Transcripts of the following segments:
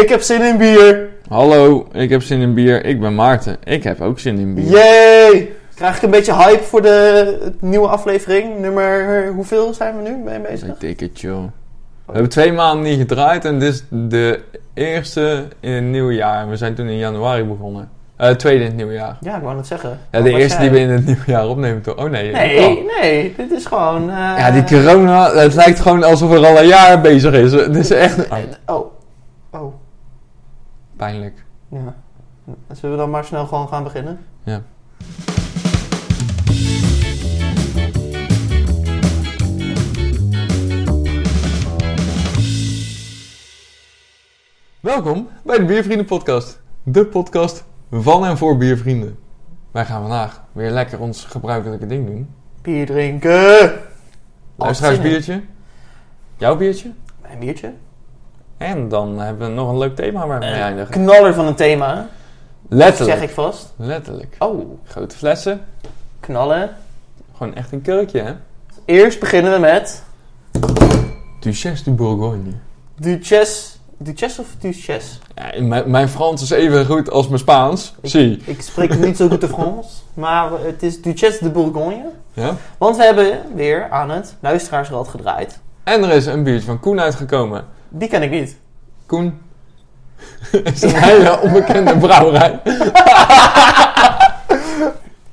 Ik heb zin in bier. Hallo, ik heb zin in bier. Ik ben Maarten. Ik heb ook zin in bier. Yay! Krijg ik een beetje hype voor de nieuwe aflevering? Nummer, hoeveel zijn we nu mee bezig? Ik het, joh. We hebben twee maanden niet gedraaid en dit is de eerste in het nieuwe jaar. We zijn toen in januari begonnen. Eh, tweede in het nieuwe jaar. Ja, ik wou het zeggen. Ja, de eerste jij? die we in het nieuwe jaar opnemen toch? Oh nee. Nee, oh. nee, dit is gewoon... eh, Ja, die corona, het lijkt gewoon alsof er al een jaar bezig is. Het is echt oh, pijnlijk. ja. Zullen we dan maar snel gewoon gaan beginnen? Ja. Welkom bij de Biervrienden podcast. De podcast van en voor biervrienden. Wij gaan vandaag weer lekker ons gebruikelijke ding doen. Bier drinken! Luisteraarsbiertje. Jouw biertje. Een biertje. En dan hebben we nog een leuk thema waar we mee Een eindigen. knaller van een thema, Letterlijk. zeg ik vast. Letterlijk. Oh, Grote flessen. knallen. Gewoon echt een kurkje, hè? Eerst beginnen we met Duchesse du Bourgogne. Duchesse. Duchesse of Duchesse? Ja, mijn, mijn Frans is even goed als mijn Spaans. Ik- Zie. Ik spreek niet zo goed de Frans, maar het is Duchesse de Bourgogne. Ja? Want we hebben weer aan het luisteraarsrad gedraaid. En er is een biertje van Koen uitgekomen. Die ken ik niet. Koen is een hele onbekende brouwerij.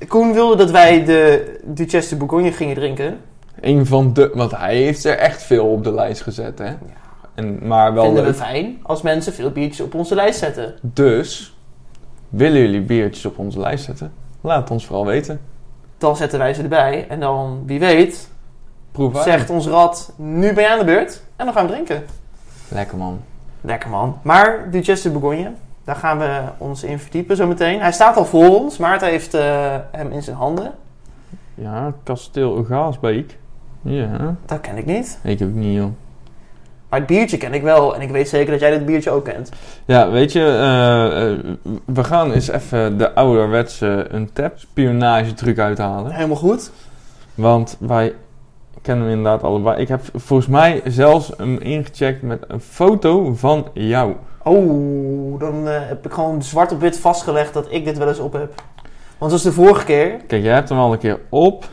Koen wilde dat wij de Duchesse de Bourgogne gingen drinken. Een van de... Want hij heeft er echt veel op de lijst gezet, hè? En, maar wel Vinden we fijn als mensen veel biertjes op onze lijst zetten. Dus, willen jullie biertjes op onze lijst zetten? Laat het ons vooral weten. Dan zetten wij ze erbij. En dan, wie weet, Proef zegt ons rad, nu ben je aan de beurt. En dan gaan we drinken. Lekker man. Lekker man. Maar Duchesse de Bourgogne, daar gaan we ons in verdiepen zometeen. Hij staat al voor ons. Maarten heeft eh, hem in zijn handen. Ja, kasteel Gaasbeek. Ja, Dat ken ik niet. ik ook niet, joh. Maar het biertje ken ik wel. En ik weet zeker dat jij dit biertje ook kent. Ja, weet je, eh, eh, we gaan eens even de ouderwetse Untapped spionage truc uithalen. Helemaal goed. Want wij kennen hem inderdaad allebei. Ik heb volgens mij zelfs hem ingecheckt met een foto van jou. Oh, dan eh, heb ik gewoon zwart op wit vastgelegd dat ik dit wel eens op heb. Want zoals de vorige keer. Kijk, jij hebt hem al een keer op,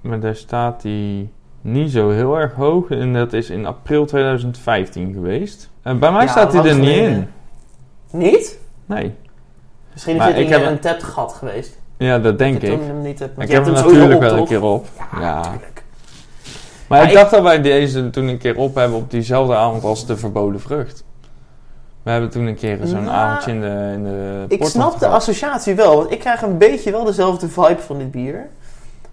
maar daar staat hij niet zo heel erg hoog. En dat is in april 2015 geweest. En bij mij Ja, staat hij er niet in. Niet? Nee. Misschien is Maar dit ik in heb een untapped gat geweest. Ja, dat denk Dat ik. toen hem niet hebt. want Ik heb hem natuurlijk op, wel een keer op. Ja. Maar Ja, ik dacht dat wij deze toen een keer op hebben op diezelfde avond als de verboden vrucht. We hebben toen een keer zo'n Nou, avondje in de, in de Ik snap de associatie wel, want ik krijg een beetje wel dezelfde vibe van dit bier.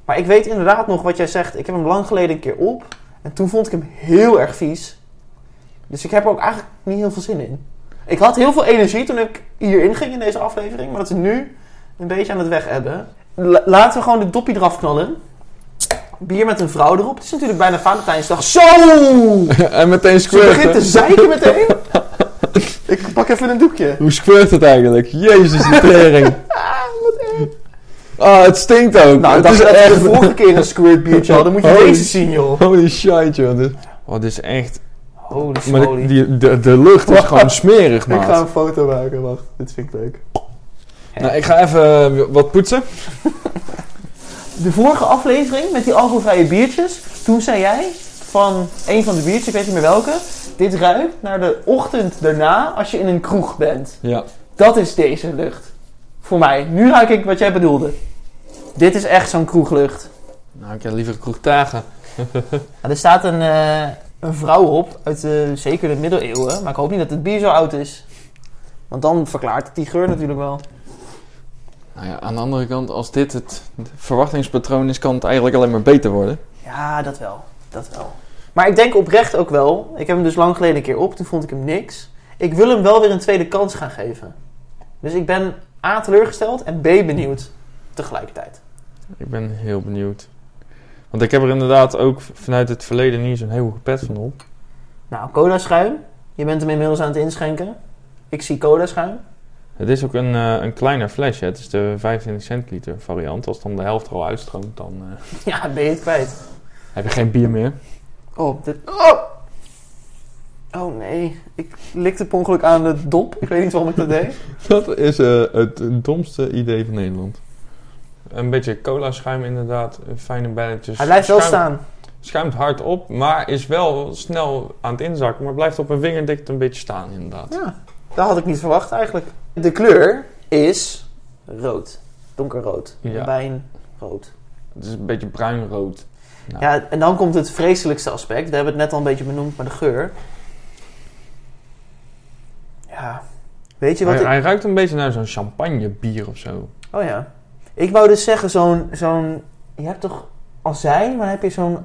Maar ik weet inderdaad nog wat jij zegt. Ik heb hem lang geleden een keer op. En toen vond ik hem heel erg vies. Dus ik heb er ook eigenlijk niet heel veel zin in. Ik had heel veel energie toen ik hierin ging in deze aflevering. Maar dat is nu een beetje aan het weg hebben. La- laten we gewoon de doppie eraf knallen. Bier met een vrouw erop. Het is natuurlijk bijna Valentijnsdag. Zo! en meteen Ze begint te zeiken meteen. ik pak even een doekje. Hoe squirt het eigenlijk? Jezus, de tering. Ah, het stinkt ook. Nou, ik het dacht is dat we echt... de vorige keer een squirt biertje hadden. moet je Holy deze zien, joh. Holy shit, joh. Dit, oh, dit is echt... Holy Maar smoly. de, die, de, de lucht is gewoon smerig, ik ga een foto maken, wacht. Dit vind ik leuk. Nou, ik ga even eh, wat poetsen. De vorige aflevering met die alcoholvrije biertjes. Toen zei jij van een van de biertjes, ik weet niet meer welke. Dit ruikt naar de ochtend daarna als je in een kroeg bent. Ja. Dat is deze lucht. Voor mij. Nu ruik ik wat jij bedoelde. Dit is echt zo'n kroeglucht. Nou, ik heb liever kroegtagen. Ja, er staat een, eh, een vrouw op uit de, zeker de middeleeuwen. Maar ik hoop niet dat het bier zo oud is. Want dan verklaart het die geur natuurlijk wel. Nou ja, aan de andere kant, als dit het verwachtingspatroon is, kan het eigenlijk alleen maar beter worden. Ja, dat wel. Dat wel. Maar ik denk oprecht ook wel. Ik heb hem dus lang geleden een keer op. Toen vond ik hem niks. Ik wil hem wel weer een tweede kans gaan geven. Dus ik ben A teleurgesteld en B benieuwd tegelijkertijd. Ik ben heel benieuwd. Want ik heb er inderdaad ook vanuit het verleden niet zo'n heel pet van op. Nou, cola schuim. Je bent hem inmiddels aan het inschenken. Ik zie cola schuim. Het is ook een, eh, een kleiner flesje. Het is de 25 centiliter variant. Als dan de helft er al uitstroomt, dan eh, Ja, ben je het kwijt. heb je geen bier meer. Oh, dit... Oh! Oh nee, ik likte per ongeluk aan de dop. Ik weet niet waarom ik dat deed. Dat is eh, het domste idee van Nederland. Een beetje cola schuim inderdaad, fijne belletjes. Hij blijft wel staan. Schuimt hard op, maar is wel snel aan het inzakken. Maar blijft op een vingerdikte een beetje staan inderdaad. Ja, dat had ik niet verwacht eigenlijk. De kleur is rood. Donkerrood. Ja. Wijnrood. Het is een beetje bruinrood. Nou, Ja, en dan komt het vreselijkste aspect. We hebben het net al een beetje benoemd, maar de geur. Ja, weet je wat hij, ik... hij ruikt een beetje naar zo'n champagnebier of zo. Oh ja. Ik wou dus zeggen, zo'n... zo'n je hebt toch azijn, maar heb je zo'n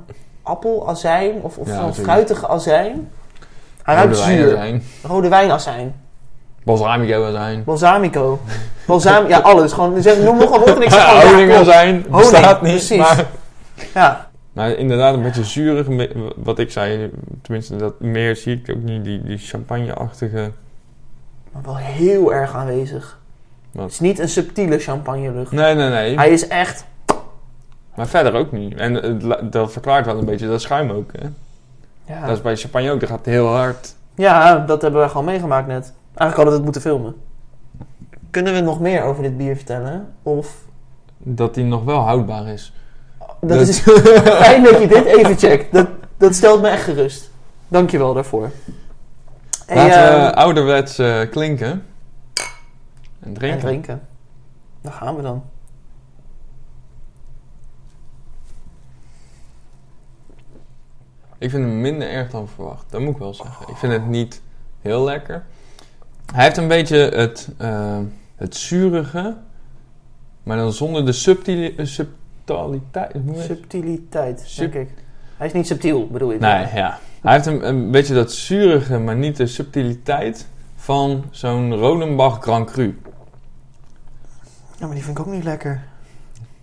appelazijn of, of Ja, zo'n fruitige azijn. Hij ruikt Rode zuur. Rode wijnazijn. Balsamico zijn. Balsamico. Balsam, ja alles. Gewoon, zeg, noem nog een woord en ik zeg gewoon... ja, Honingen klopt. zijn. Bestaat niet. precies. Maar, Ja, maar inderdaad een beetje zuurig. Wat ik zei, tenminste dat meer zie ik ook niet. Die, die champagne-achtige... maar wel heel erg aanwezig. Wat? Het is niet een subtiele champagnelucht. Nee, nee, nee. Hij is echt... Maar verder ook niet. En dat verklaart wel een beetje dat schuim ook. Hè? Ja. Dat is bij champagne ook. Dat gaat heel hard. ja, dat hebben we gewoon meegemaakt net. Eigenlijk hadden we het moeten filmen. Kunnen we nog meer over dit bier vertellen? Of... Dat die nog wel houdbaar is. Dat, Dat- is fijn dat je dit even checkt. Dat, dat stelt me echt gerust. Dankjewel daarvoor. Laten we ehm, ouderwets eh, klinken. En en drinken. drinken. Daar gaan we dan. Ik vind hem minder erg dan verwacht. Dat moet ik wel zeggen. Ik vind het niet heel lekker. Hij heeft een beetje het, eh, het zurige. Maar dan zonder de subtili- eh, subtiliteit. Subtiliteit, Sub- denk ik. Hij is niet subtiel, bedoel je? Nee, ja. Hij heeft een, een beetje dat zurige, maar niet de subtiliteit van zo'n Rodenbach Grand Cru. Ja, maar die vind ik ook niet lekker.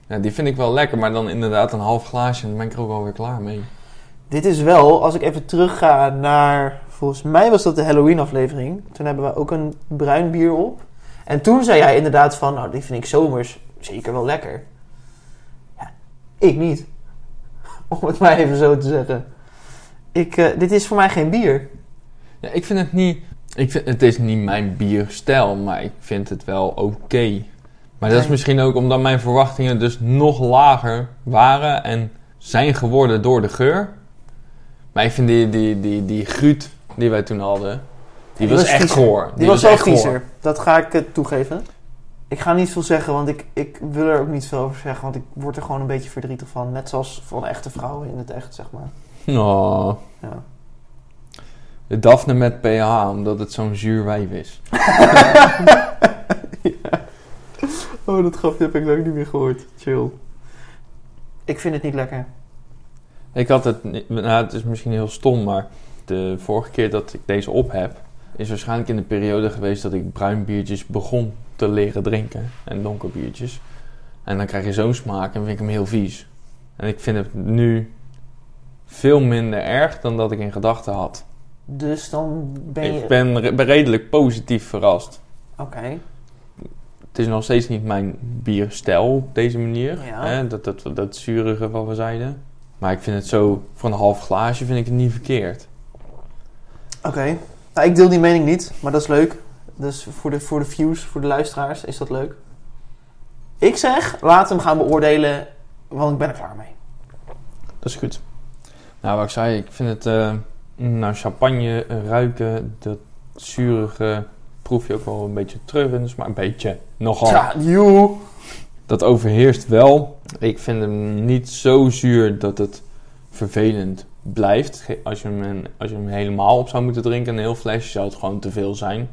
Ja, die vind ik wel lekker, maar dan inderdaad een half glaasje en dan ben ik er ook alweer klaar mee. Dit is wel, als ik even terug ga naar... Volgens mij was dat de Halloween aflevering. Toen hebben we ook een bruin bier op. En toen zei jij inderdaad van... Nou, die vind ik zomers zeker wel lekker. Ja, ik niet. Om het maar even zo te zeggen. Ik, eh, dit is voor mij geen bier. Ja, ik vind het niet... Ik vind, het is niet mijn bierstijl, maar ik vind het wel oké. Maar dat is misschien ook omdat mijn verwachtingen dus nog lager waren en zijn geworden door de geur. Maar ik vind die, die, die, die gruut die wij toen hadden, die, Die was, was echt viezer. goor. Die, was wel echt goor. Dat ga ik eh, toegeven. Ik ga niet veel zeggen, want ik, ik wil er ook niet veel over zeggen. Want ik word er gewoon een beetje verdrietig van. Net zoals van echte vrouwen in het echt, zeg maar. Oh. Ja. De Daphne met pH, omdat het zo'n zuur wijf is. Oh, dat grapje heb ik lang niet meer gehoord. Chill. Ik vind het niet lekker. Ik had het, nou het is misschien heel stom, maar de vorige keer dat ik deze op heb, is waarschijnlijk in de periode geweest dat ik bruin biertjes begon te leren drinken. En donker biertjes. En dan krijg je zo'n smaak en vind ik hem heel vies. En ik vind het nu veel minder erg dan dat ik in gedachten had. Dus dan ben je... Ik ben re- ben redelijk positief verrast. Oké. Het is nog steeds niet mijn bierstijl op deze manier. Ja. Hè? Dat, dat, dat zurige wat we zeiden. Maar ik vind het zo, voor een half glaasje vind ik het niet verkeerd. Oké. Nou, ik deel die mening niet, maar dat is leuk. Dus voor de, voor de views, voor de luisteraars, is dat leuk. Ik zeg, laat hem gaan beoordelen, want ik ben er klaar mee. Dat is goed. Nou, wat ik zei, ik vind het... eh nou, champagne ruiken, dat zurige proef je ook wel een beetje terug in. Dus maar een beetje, nogal. Joe. Dat overheerst wel. Ik vind hem niet zo zuur dat het vervelend blijft. Als je hem, als je hem helemaal op zou moeten drinken, een heel flesje, zou het gewoon te veel zijn.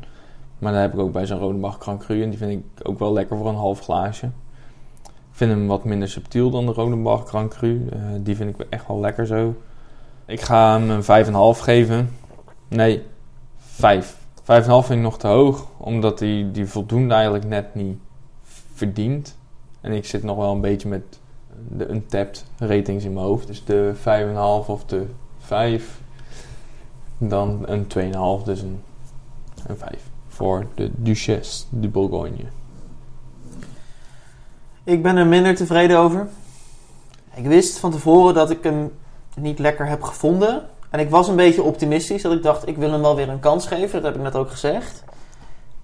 Maar dat heb ik ook bij zo'n Rodenbach Grand Cru. En die vind ik ook wel lekker voor een half glaasje. Ik vind hem wat minder subtiel dan de Rodenbach Grand Cru. Eh, die vind ik echt wel lekker zo. Ik ga hem een 5,5 geven. Nee, 5. 5,5 vind ik nog te hoog. Omdat die, die voldoende eigenlijk net niet verdient. En ik zit nog wel een beetje met de untapped ratings in mijn hoofd. Dus de 5,5 of de 5. Dan een 2,5, dus een, een 5. Voor de Duchesse de Bourgogne. Ik ben er minder tevreden over. Ik wist van tevoren dat ik hem niet lekker heb gevonden. En ik was een beetje optimistisch. Dat ik dacht, ik wil hem wel weer een kans geven. Dat heb ik net ook gezegd.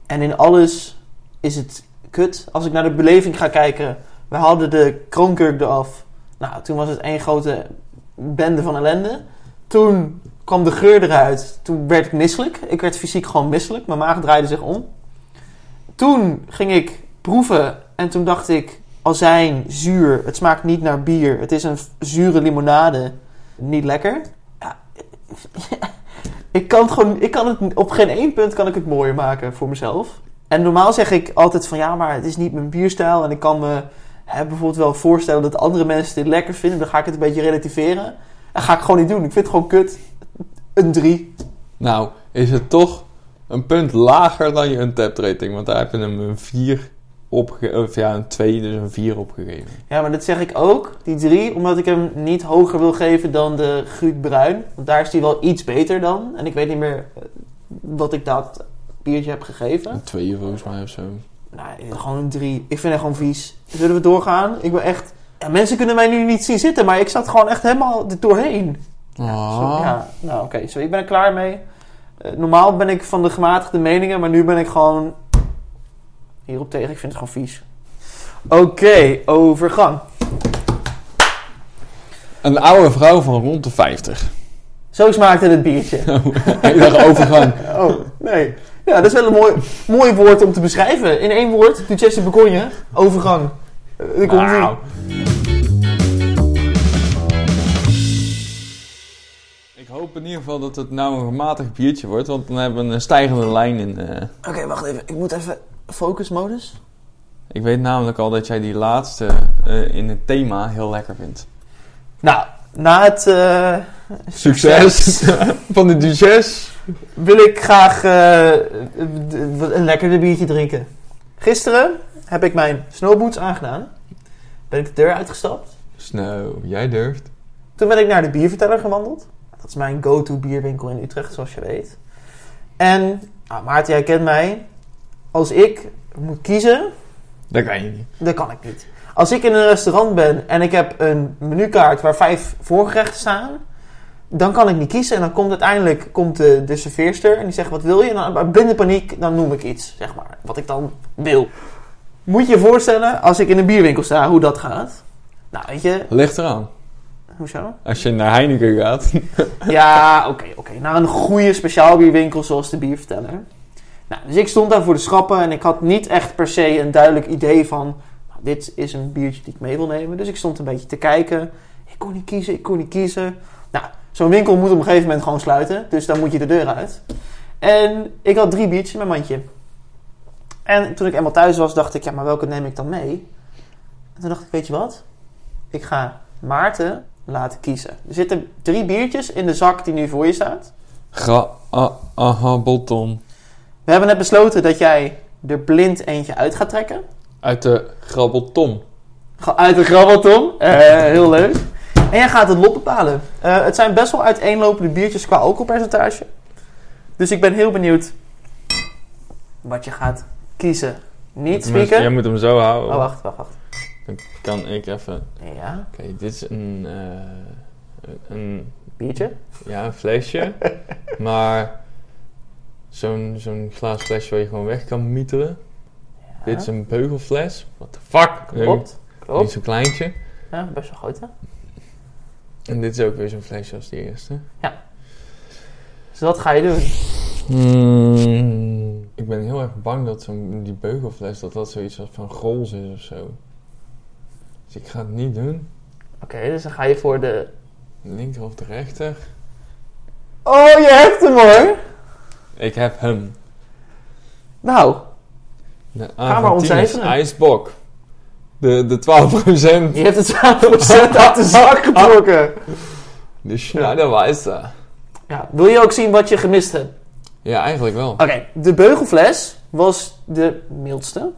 En in alles is het kut. Als ik naar de beleving ga kijken. We hadden de kroonkurk eraf. Nou, toen was het één grote bende van ellende. Toen kwam de geur eruit. Toen werd ik misselijk. Ik werd fysiek gewoon misselijk. Mijn maag draaide zich om. Toen ging ik proeven. En toen dacht ik, azijn, zuur. Het smaakt niet naar bier. Het is een zure limonade. Niet lekker. Ik kan het gewoon, ik kan het op geen één punt kan ik het mooier maken voor mezelf. En normaal zeg ik altijd van ja, maar het is niet mijn bierstijl. En ik kan me hè, bijvoorbeeld wel voorstellen dat andere mensen dit lekker vinden. Dan ga ik het een beetje relativeren. Dat ga ik gewoon niet doen. Ik vind het gewoon kut. Een 3. Nou, is het toch een punt lager dan je untapped rating. Want daar heb je hem een 4 opgegeven. Of ja, een 2, dus een 4 opgegeven. Ja, maar dat zeg ik ook, die 3, omdat ik hem niet hoger wil geven dan de Guut Bruin. Want daar is die wel iets beter dan. En ik weet niet meer eh, wat ik dat biertje heb gegeven. Een 2 volgens mij of zo. Nou, gewoon een 3. Ik vind het gewoon vies. Zullen we doorgaan? Ik ben echt... Ja, mensen kunnen mij nu niet zien zitten, maar ik zat gewoon echt helemaal er doorheen. Zo, Ah. ja, nou oké, zo ik ben er klaar mee. Eh, normaal ben ik van de gematigde meningen, maar nu ben ik gewoon hierop tegen. Ik vind het gewoon vies. Oké, overgang. Een oude vrouw van rond de 50. Zo smaakte het biertje. Ik dacht overgang. Oh, nee. Ja, dat is wel een mooi, mooi woord om te beschrijven. In één woord, Duchesse Bourgogne, overgang. Eh, ie. Wauw. Ik hoop in ieder geval dat het nou een gematigd biertje wordt, want dan hebben we een stijgende lijn in. eh. Oké, wacht even. Ik moet even focusmodus. Ik weet namelijk al dat jij die laatste eh, in het thema heel lekker vindt. Nou, na het eh, Succes van de Duchesse. Wil ik graag eh, een lekkerder biertje drinken. Gisteren heb ik mijn snowboots aangedaan. Ben ik de deur uitgestapt. Snow, jij durft. Toen ben ik naar de bierverteller gewandeld. Dat is mijn go-to bierwinkel in Utrecht, zoals je weet. En nou, Maarten, jij kent mij. Als ik moet kiezen, Dat kan je niet. dat kan ik niet. Als ik in een restaurant ben en ik heb een menukaart waar vijf voorgerechten staan, dan kan ik niet kiezen. En dan komt uiteindelijk komt de, de serveerster en die zegt: Wat wil je? En dan blinde paniek, dan noem ik iets, zeg maar. Wat ik dan wil. Moet je je voorstellen, als ik in een bierwinkel sta, hoe dat gaat? Nou, weet je, Ligt eraan. hoezo? Als je naar Heineken gaat. Ja, oké, oké. Naar een goede speciaalbierwinkel zoals de bierverteller. Nou, dus ik stond daar voor de schappen en ik had niet echt per se een duidelijk idee van... Nou, dit is een biertje die ik mee wil nemen. Dus ik stond een beetje te kijken. Ik kon niet kiezen, ik kon niet kiezen. Nou, zo'n winkel moet op een gegeven moment gewoon sluiten. Dus dan moet je de deur uit. En ik had drie biertjes in mijn mandje. En toen ik eenmaal thuis was, dacht ik, ja, maar welke neem ik dan mee? En toen dacht ik, weet je wat? Ik ga Maarten laten kiezen. Er zitten drie biertjes in de zak die nu voor je staat. Ga, ah. We hebben net besloten dat jij er blind eentje uit gaat trekken. Uit de Grabbelton. Uit de grabbelton. Eh, heel leuk. En jij gaat het lot bepalen. Eh, het zijn best wel uiteenlopende biertjes qua alcoholpercentage. Dus ik ben heel benieuwd wat je gaat kiezen. Niet Jij spieken. moet hem zo houden. Oh, wacht, wacht, wacht. Dan kan ik even... Ja, Oké, dit is een... eh, een biertje. ja, een flesje. maar zo'n zo'n glaas flesje waar je gewoon weg kan mieteren. Ja, Dit is een beugelfles. What the fuck? Klopt, Niet klopt. zo'n kleintje. Ja, best wel groot, hè? En dit is ook weer zo'n flesje als die eerste. Dus wat ga je doen? Hmm, ik ben heel erg bang dat zo'n die beugelfles dat dat zoiets als van grols is of zo. Dus ik ga het niet doen. Oké, dus dan ga je voor de... De linker of de rechter. Oh, je hebt hem hoor! Ik heb hem. Nou, De maar Avantines ontcijferen. IJsbok. De, de 12%. je hebt het 12% uit de zak getrokken. De Schneiderweiser. Ja, wil je ook zien wat je gemist hebt? Ja, eigenlijk wel. Oké, de beugelfles was de mildste.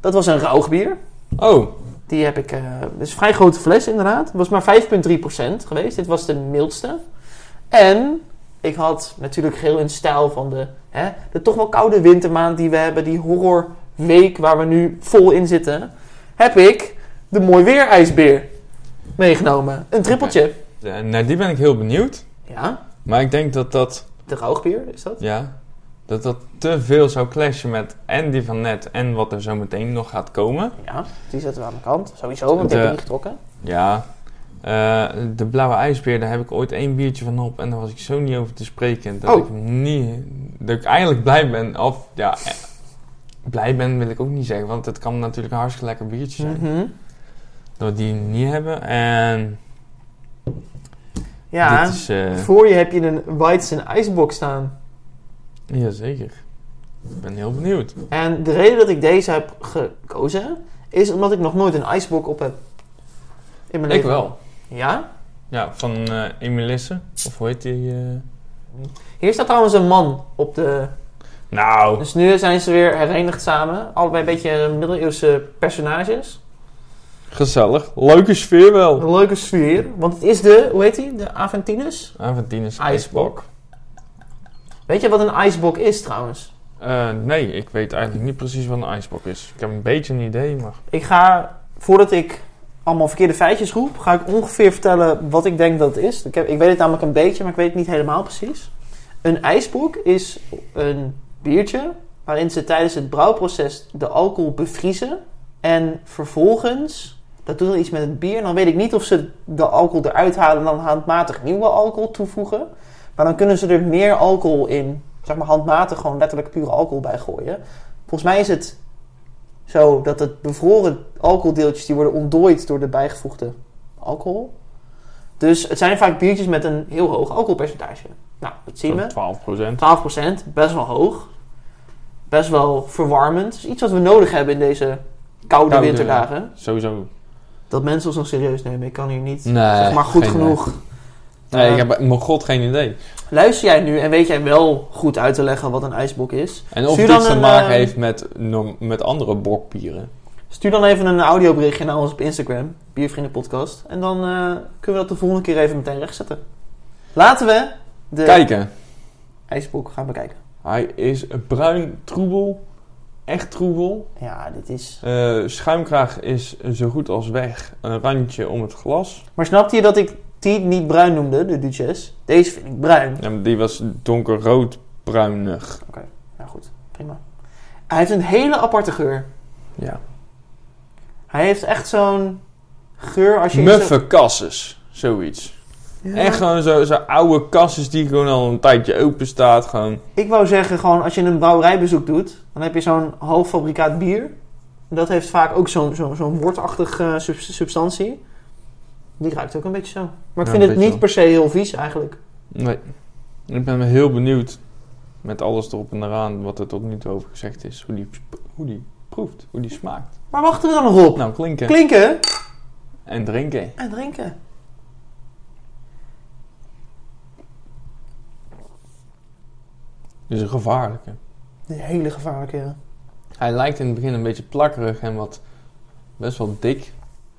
Dat was een rauwbier. Oh, Die heb ik, eh dus een vrij grote fles inderdaad. Het was maar 5,3% geweest. Dit was de mildste. En ik had natuurlijk geheel in stijl van de, hè, de toch wel koude wintermaand die we hebben. Die horrorweek waar we nu vol in zitten. Heb ik de mooi weer ijsbeer meegenomen. Een trippeltje. ja, naar die ben ik heel benieuwd. Ja, Maar ik denk dat dat, De roogbier, is dat? ja, dat dat te veel zou clashen met en die van net en wat er zo meteen nog gaat komen. Ja, die zetten we aan de kant. Sowieso, want ik heb die niet getrokken. Ja, eh, de blauwe ijsbeer, daar heb ik ooit één biertje van op en daar was ik zo niet over te spreken. Dat Oh. ik niet, dat ik eigenlijk blij ben, of ja, blij ben wil ik ook niet zeggen, want het kan natuurlijk een hartstikke lekker biertje zijn. Mhm. Dat we die niet hebben en Ja, dit is, eh voor je heb je een Weizen ijsbox staan. jazeker. Ik ben heel benieuwd. En de reden dat ik deze heb gekozen, is omdat ik nog nooit een ijsbok op heb. In mijn Ik leven. wel. Ja? Ja, van Emilisse, of hoe heet die? eh? Hier staat trouwens een man op de... Nou, Dus nu zijn ze weer herenigd samen. Allebei een beetje middeleeuwse personages. gezellig. Leuke sfeer wel. Een leuke sfeer. Want het is de, hoe heet die? De Aventinus. Aventinus IJsbok. Weet je wat een ijsbok is trouwens? Eh, nee, ik weet eigenlijk niet precies wat een ijsbok is. Ik heb een beetje een idee, maar... Ik ga, voordat ik allemaal verkeerde feitjes roep, ga ik ongeveer vertellen wat ik denk dat het is. Ik, heb, ik weet het namelijk een beetje, maar ik weet het niet helemaal precies. Een ijsbok is een biertje waarin ze tijdens het brouwproces de alcohol bevriezen. En vervolgens, dat doet dan iets met het bier. Dan weet ik niet of ze de alcohol eruit halen en dan handmatig nieuwe alcohol toevoegen. Maar dan kunnen ze er meer alcohol in, zeg maar handmatig gewoon letterlijk pure alcohol bij gooien. Volgens mij is het zo dat het bevroren alcoholdeeltjes die worden ontdooid door de bijgevoegde alcohol. Dus het zijn vaak biertjes met een heel hoog alcoholpercentage. Nou, dat zien we. 12 procent. 12%, best wel hoog. Best wel verwarmend. Dus iets wat we nodig hebben in deze koude, Koude, winterdagen. Sowieso. Dat mensen ons nog serieus nemen. Ik kan hier niet, Nee, zeg maar goed genoeg. Nee, Eh, ik heb mijn god geen idee. Luister jij nu en weet jij wel goed uit te leggen wat een ijsbok is? En of dit te een, maken eh, heeft met, met andere bokbieren. Stuur dan even een audioberichtje naar ons op Instagram, Biervrienden Podcast. En dan eh, kunnen we dat de volgende keer even meteen rechtzetten. Laten we de Kijken. ijsbok gaan bekijken. Hij is bruin troebel. Echt troebel. Ja, dit is... Eh, schuimkraag is zo goed als weg. Een randje om het glas. Maar snapte je dat ik die niet bruin noemde, de Duchesse? Deze vind ik bruin. Ja, maar die was donkerrood bruinig. Nou goed, prima. Hij heeft een hele aparte geur. Ja. Hij heeft echt zo'n geur als je... Muffe kasses. Zoiets. Ja. Echt gewoon zo, zo oude kasses die gewoon al een tijdje open staat. Gewoon. Ik wou zeggen, gewoon als je een brouwerijbezoek doet, dan heb je zo'n halffabrikaat bier. Dat heeft vaak ook zo'n zo'n zo'n wortachtige eh, sub- substantie. Die ruikt ook een beetje zo. Maar ik Ja, vind het niet per se heel vies eigenlijk. Nee. Ik ben heel benieuwd met alles erop en eraan wat er tot nu toe over gezegd is. Hoe die, hoe die proeft, hoe die smaakt. Maar wachten we dan nog op? Nou, klinken Klinken en drinken. en drinken. Dus een gevaarlijke. Een hele gevaarlijke. ja. Hij lijkt in het begin een beetje plakkerig en wat best wel dik.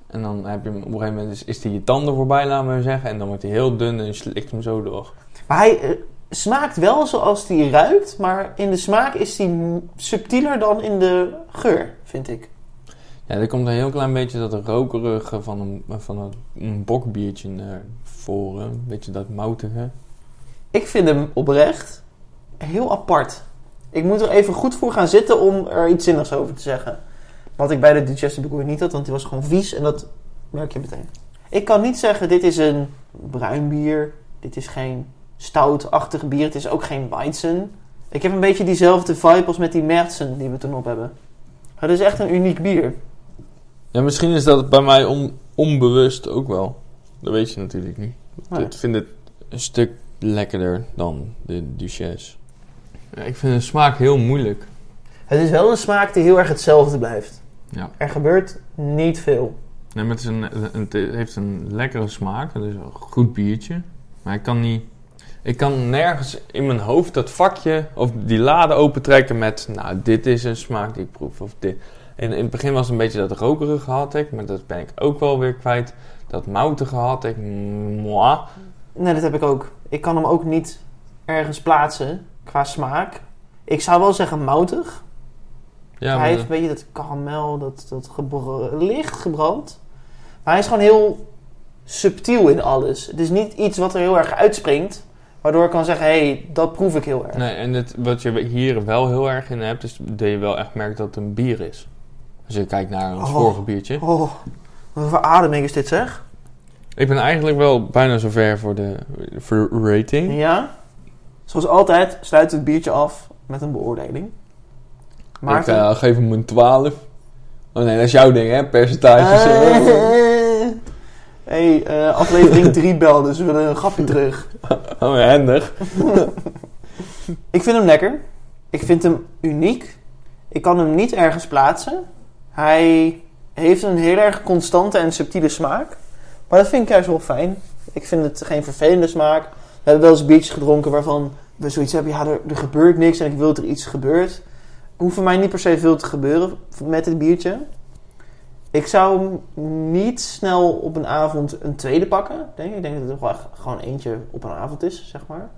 En dan heb je hem op een gegeven moment is, is hij je tanden voorbij, laten we zeggen. En dan wordt hij heel dun en je slikt hem zo door. Maar hij eh, smaakt wel zoals hij ruikt, maar in de smaak is hij subtieler dan in de geur, vind ik. Ja, er komt een heel klein beetje dat rokerige van een, van een, een bokbiertje naar voren. Een beetje dat moutige. Ik vind hem oprecht heel apart. Ik moet er even goed voor gaan zitten om er iets zinnigs over te zeggen. Wat ik bij de Duchesse de niet had, want die was gewoon vies en dat merk je meteen. Ik kan niet zeggen, dit is een bruin bier. Dit is geen stoutachtig bier. Het is ook geen Weizen. Ik heb een beetje diezelfde vibe als met die Merzen die we toen op hebben. Het is echt een uniek bier. Ja, misschien is dat bij mij on- onbewust ook wel. Dat weet je natuurlijk niet. Nee. Ik vind het een stuk lekkerder dan de Duchesse. Ja, ik vind de smaak heel moeilijk. Het is wel een smaak die heel erg hetzelfde blijft. Ja. Er gebeurt niet veel. Nee, maar het, is een, een- het heeft een lekkere smaak. Het is een goed biertje. Maar ik kan niet... Ik kan nergens in mijn hoofd dat vakje of die lade opentrekken met... Nou, dit is een smaak die ik proef. Of dit. In, in het begin was het een beetje dat rokerige had ik. Maar dat ben ik ook wel weer kwijt. Dat moutige had ik. Moi. Nee, dat heb ik ook. Ik kan hem ook niet ergens plaatsen qua smaak. Ik zou wel zeggen moutig. Ja, hij heeft een beetje dat karamel, dat, dat licht gebrand. Maar hij is gewoon heel subtiel in alles. Het is niet iets wat er heel erg uitspringt. Waardoor ik kan zeggen, hé, hey, dat proef ik heel erg. Nee, en het, wat je hier wel heel erg in hebt, is dat je wel echt merkt dat het een bier is. Als je kijkt naar ons Oh. vorige biertje. Oh, wat een verademing is dit zeg. Ik ben eigenlijk wel bijna zover voor de voor rating. Ja. Zoals altijd sluit het biertje af met een beoordeling. Ik eh, geef hem een 12. Oh nee, dat is jouw ding, hè? Percentages. Eh. eh. hey, eh, aflevering 3 bel, dus we willen een grapje terug. Oh, handig. Ik vind hem lekker. Ik vind hem uniek. Ik kan hem niet ergens plaatsen. Hij heeft een heel erg constante en subtiele smaak. Maar dat vind ik juist wel fijn. Ik vind het geen vervelende smaak. We hebben wel eens biertjes gedronken waarvan we zoiets hebben. Ja, er, er gebeurt niks en ik wil dat er iets gebeurt. Hoeft voor mij niet per se veel te gebeuren met dit biertje. Ik zou niet snel op een avond een tweede pakken. Denk ik. ik denk dat het toch wel echt gewoon eentje op een avond is, zeg maar.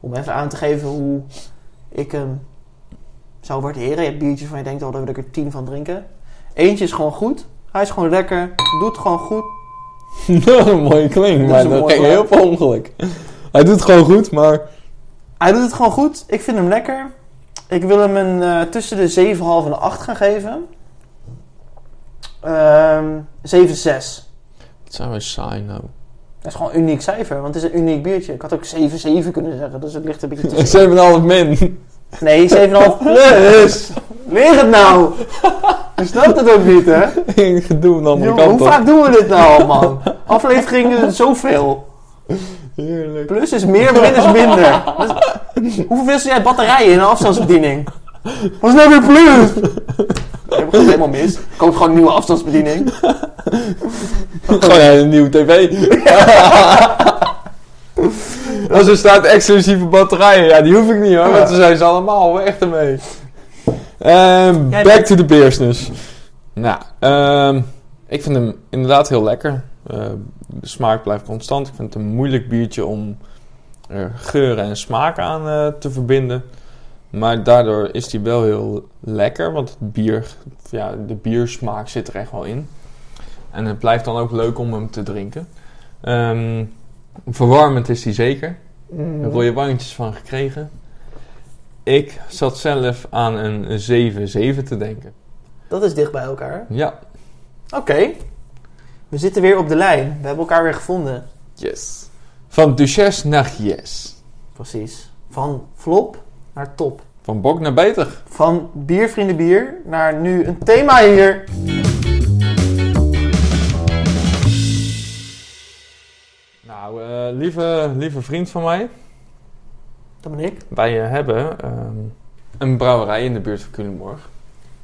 Om even aan te geven hoe ik hem zou waarderen. Je hebt biertjes van je denkt, oh, daar wil ik er tien van drinken. Eentje is gewoon goed. Hij is gewoon lekker. Doet gewoon goed. kling, Dat maar dat kling. heel veel ongeluk. Hij doet het gewoon goed, maar... Hij doet het gewoon goed. Ik vind hem lekker. Ik wil hem een eh, tussen de 7,5 en de 8 gaan geven. Ehm 7,6. Het zijn we saai nou. Dat is gewoon een uniek cijfer, want het is een uniek biertje. Ik had ook 7,7 kunnen zeggen, dus het ligt een beetje tussen. 7,5 min. Nee, 7,5 plus. Leer het nou. Je snapt het ook niet, hè? De andere Jongen, kant hoe vaak doen we dit nou al, man? Afleveringen zoveel. Heerlijk. Plus is meer, min is minder. Dus, hoeveel wissel jij batterijen in een afstandsbediening? Wat is nou weer plus? Ik heb het helemaal mis. Ik koop gewoon een nieuwe afstandsbediening. Gewoon een nieuwe tv. Als er staat exclusieve batterijen, ja, die hoef ik niet hoor, want dan zijn ze allemaal weg ermee. Ehm Jij back to the business. Nou, ehm, ik vind hem inderdaad heel lekker. Eh, de smaak blijft constant. Ik vind het een moeilijk biertje om er geuren en smaak aan eh, te verbinden. Maar daardoor is die wel heel lekker, want het bier, ja, de biersmaak zit er echt wel in. En het blijft dan ook leuk om hem te drinken. Ehm, verwarmend is die zeker. Mm. Rode wijntjes van gekregen. Ik zat zelf aan een 7-7 te denken. Dat is dicht bij elkaar. Ja, Oké. We zitten weer op de lijn. We hebben elkaar weer gevonden. yes. Van Duchesse naar Yes. Precies. Van flop naar top. Van bok naar beter. Van biervrienden bier naar nu een thema hier. Nou, eh, lieve, lieve vriend van mij. Dat ben ik. Wij eh, hebben ehm, een brouwerij in de buurt van Culemborg.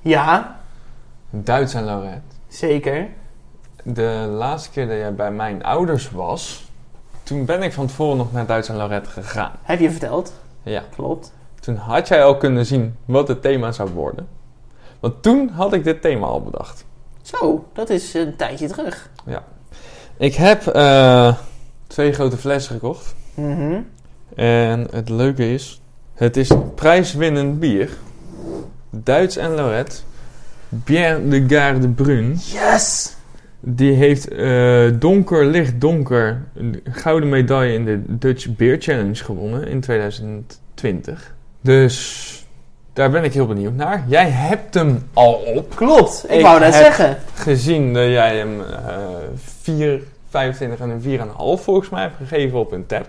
Ja, Duits en Lorette. zeker. De laatste keer dat jij bij mijn ouders was, toen ben ik van tevoren nog naar Duits en Lorette gegaan. Heb je verteld? Ja. Klopt. Toen had jij al kunnen zien wat het thema zou worden. Want toen had ik dit thema al bedacht. Zo, dat is een tijdje terug. Ik heb eh, twee grote flessen gekocht. Mhm. En het leuke is, het is prijswinnend bier. Duits en Lorette. Bière de Garde Brun. Yes! Die heeft eh, donker, licht donker, een gouden medaille in de Dutch Beer Challenge gewonnen in 2020. Dus daar ben ik heel benieuwd naar. Jij hebt hem al op. Klopt, ik, Ik wou net heb- zeggen. Gezien dat jij hem eh 4, 25 en een 4,5 volgens mij hebt gegeven op een tap.